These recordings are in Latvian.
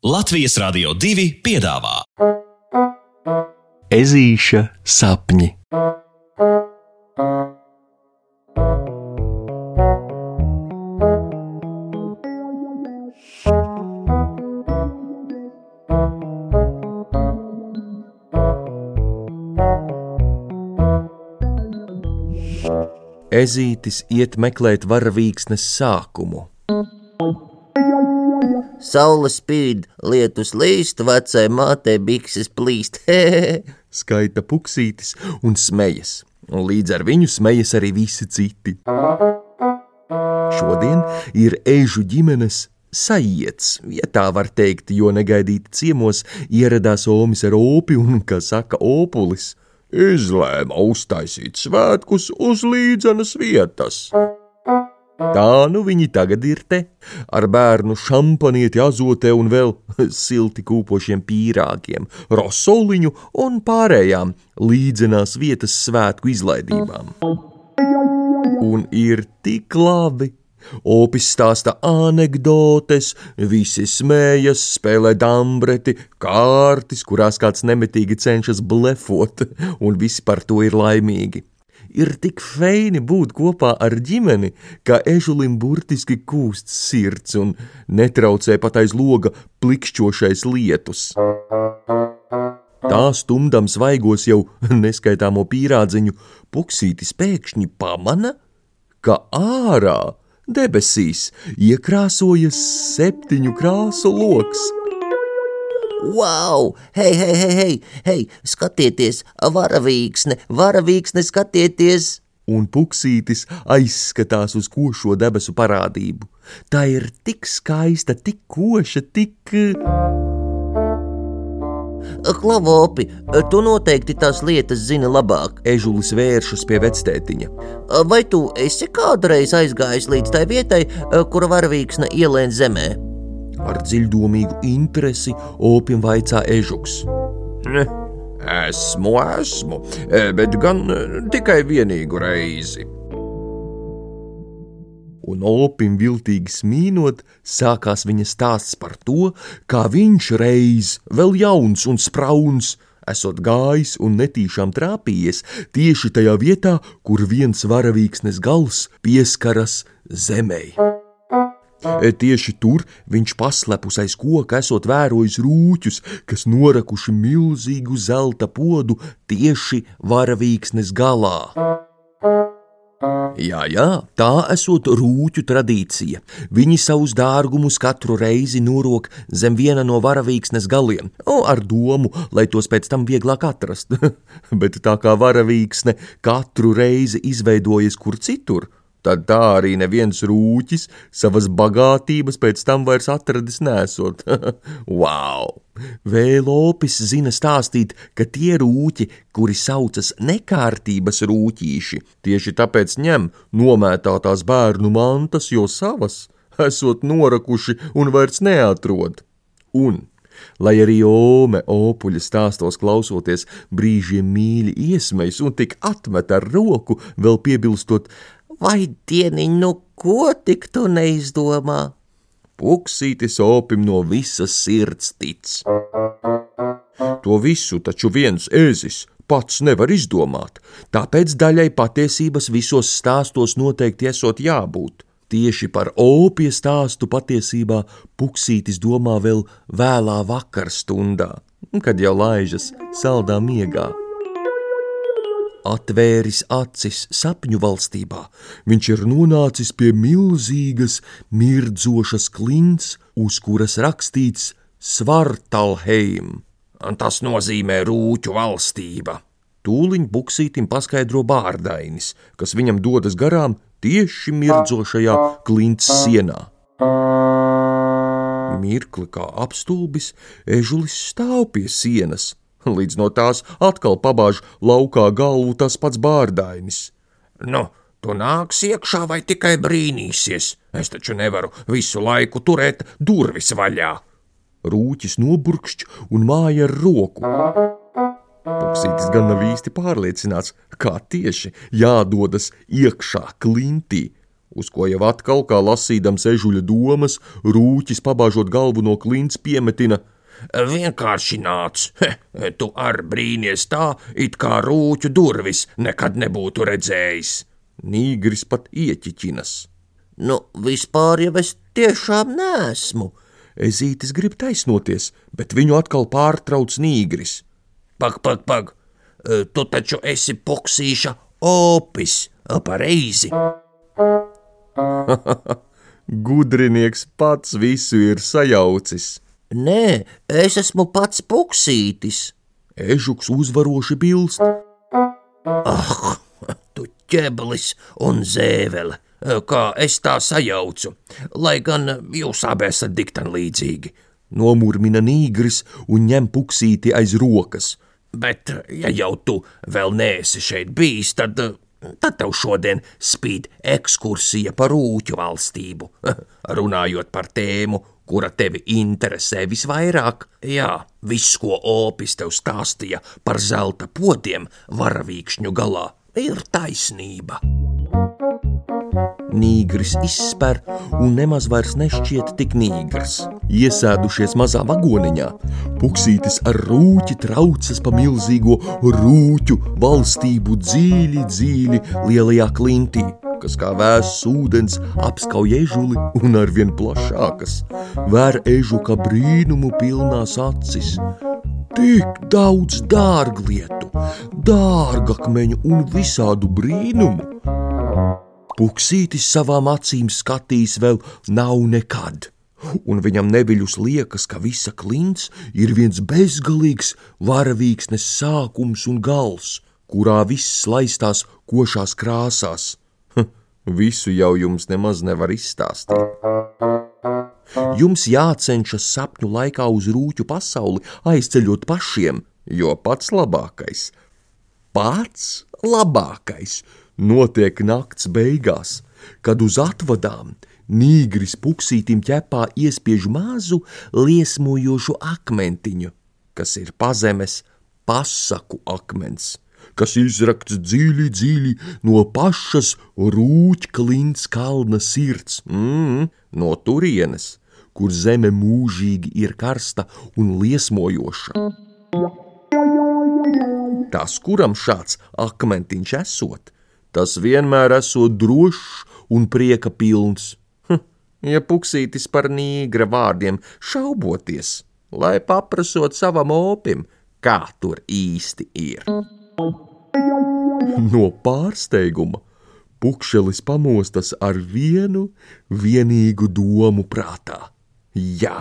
Latvijas Rādio 2 piedāvā Ezīša sapņi. Ezītis iet meklēt varavīksnes sākumu. Saule spīd, lietus līst, vecai mātei bikses plīst. Skaita puksītis un smejas, un līdz ar viņu smejas arī visi citi. Šodien ir ežu ģimenes sajiets, ja tā var teikt, jo negaidīti ciemos ieradās Omis ar opi un, kā saka, opulis. Izlēma uztaisīt svētkus uz līdzenas vietas. Tā nu viņi tagad ir te, ar bērnu šampanieti azotē un vēl silti kūpošiem pīrāgiem, rosoliņu un pārējām līdzenās vietas svētku izlaidībām. Un ir tik labi! Opis stāsta anekdotes, visi smējas, spēlē dambreti, kārtis, kurās kāds nemitīgi cenšas blefot, un visi par to ir laimīgi ir tik feini būt kopā ar ģimeni, ka ežulim burtiski kūst sirds un netraucē pat aiz loga plikšķošais lietus. Tā stumdam svaigos jau neskaitāmo pīrādziņu, puksītis pēkšņi pamana, ka ārā debesīs iekrāsojas septiņu krāsu loks. Wow! Hei, hei, hei, hei, hei! Skatieties, varavīksne, varavīksne, skatieties! Un puksītis aizskatās uz košo debesu parādību. Tā ir tik skaista, tik koša, tik. Klavopi, tu noteikti tās lietas zini labāk. Ežulis vēršas pie vectētiņa. Vai tu esi kādreiz aizgājis līdz tai vietai, kura varavīksne ielēna zemē? Ar dziļdomīgu interesi opim vaicā ežuks. Ne, esmu, esmu, bet gan tikai vienīgu reizi. Un opim viltīgi smīnot, sākās viņa stāsts par to, kā viņš reiz, vēl jauns un sprauns, esot gājis un netīšām trāpījies tieši tajā vietā, kur viens varavīksnes gals pieskaras zemei. E, tieši tur viņš paslepus aiz koka esot vērojis rūķus, kas norakuši milzīgu zelta podu tieši varavīksnes galā. Jā, jā, tā esot rūķu tradīcija. Viņi savus dārgumus katru reizi norok zem viena no varavīksnes galiem, o, ar domu, lai tos pēc tam vieglāk atrast. Bet tā kā varavīksne katru reizi izveidojas kur citur, tad tā arī neviens rūķis savas bagātības pēc tam vairs atradis nesot. wow! Vēlopis zina stāstīt, ka tie rūķi, kuri saucas nekārtības rūķīši, tieši tāpēc ņem nomētātās bērnu mantas, jo savas esot norakuši un vairs neatrod. Un lai arī Ome opuļa stāstos klausoties brīžiem mīļi iesmejs un tik atmet ar roku, vēl piebilstot, vai dieniņ, nu ko tik tu neizdomā? Puksītis opim no visas sirds tic. To visu taču viens ēzis pats nevar izdomāt, tāpēc daļai patiesības visos stāstos noteikti esot jābūt. Tieši par opija stāstu patiesībā Puksītis domā vēl vēlā vakarstundā, kad jau laižas saldā miegā atvēris acis sapņu valstībā, viņš ir nonācis pie milzīgas, mirdzošas klints, uz kuras rakstīts Svartalheim. Tas nozīmē rūķu valstība. Tūliņ buksītim paskaidro bārdainis, kas viņam dodas garām tieši mirdzošajā klints sienā. Mirkli kā apstulbis, ežulis stāv pie sienas, Līdz no tās atkal pabāž laukā galvu tas pats bārdainis. Nu, tu nāksi iekšā vai tikai brīnīsies? Es taču nevaru visu laiku turēt durvis vaļā. Rūķis noburkšķ un māja ar roku. Puksītis gan nav īsti pārliecināts, kā tieši jādodas iekšā klintī, uz ko jau atkal, kā lasīdams ežuļa domas, rūķis pabāžot galvu no klints piemetina. Vienkārši nāc, He, tu ar brīnies tā, it kā rūķu durvis nekad nebūtu redzējis. Nīgris pat ieķiķinas. Nu, vispār jau es tiešām nesmu. Ezītis grib taisnoties, bet viņu atkal pārtrauc nīgris. Pag, pag, pag, E, tu taču esi poksīša opis, pareizi. Gudrinieks pats visu ir sajaucis. Nē, es esmu pats puksītis. Ežuks uzvaroši bilst. Ah, tu ķeblis un zēvele, kā es tā sajaucu, lai gan jūs abi esat diktan līdzīgi. Nomurmina nīgris un ņem puksīti aiz rokas. Bet, ja jau tu vēl neesi šeit bijis, tad, tad tev šodien spīd ekskursija par rūķu valstību. Runājot par tēmu, kura tevi interesē visvairāk, jā, viss, ko opis tev stāstīja par zelta potiem varavīkšņu galā, ir taisnība. Nīgris izspēr un nemaz vairs nešķiet tik nīgrs. Iesēdušies mazā vagoniņā, puksītis ar rūķi traucas pa milzīgo rūķu valstību dziļi, dziļi lielajā klintī, kas kā vēss ūdens apskauj ežuli un arvien plašākas. Vēr ežu kā brīnumu pilnās acis. Tik daudz dārglietu, dārgakmeņu un visādu brīnumu! Puksītis savām acīm skatīs vēl nav nekad, un viņam neviļus liekas, ka visa klints ir viens bezgalīgs varavīksnes sākums un gals, kurā viss laistās košās krāsās. Visu jau jums nemaz nevar izstāstīt. Jums jācenšas sapņu laikā uz rūķu pasauli aizceļot pašiem, jo pats labākais, pats labākais notiek nakts beigās, kad uz atvadām nīgris puksītim ķepā iespiež mazu liesmojošu akmentiņu, kas ir pazemes pasaku akmens, kas izrakts dziļi, dziļi no pašas rūķklints kalna sirds, mm, no turienes, kur zeme mūžīgi ir karsta un liesmojoša. Tas, kuram šāds akmentiņš esot, tas vienmēr esot drošs un prieka pilns. Hm, ja puksītis par nīgra vārdiem šauboties, lai paprasot savam opim, kā tur īsti ir. No pārsteiguma pukšelis pamostas ar vienu vienīgu domu prātā. Jā,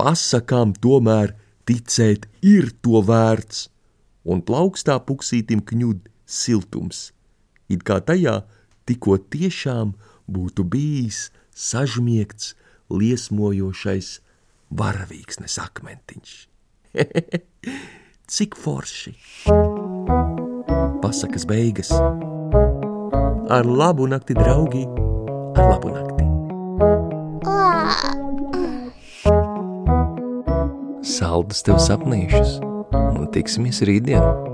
pasakām tomēr ticēt ir to vērts, un plaukstā puksītim kņud siltums it kā tajā tikko tiešām būtu bijis sažmiegts, liesmojošais varavīksnes akmentiņš. Cik forši! Pasakas beigas. Ar labu nakti, draugi! Ar labu nakti! Saldus tev sapnīšus un tiksimies rītdien!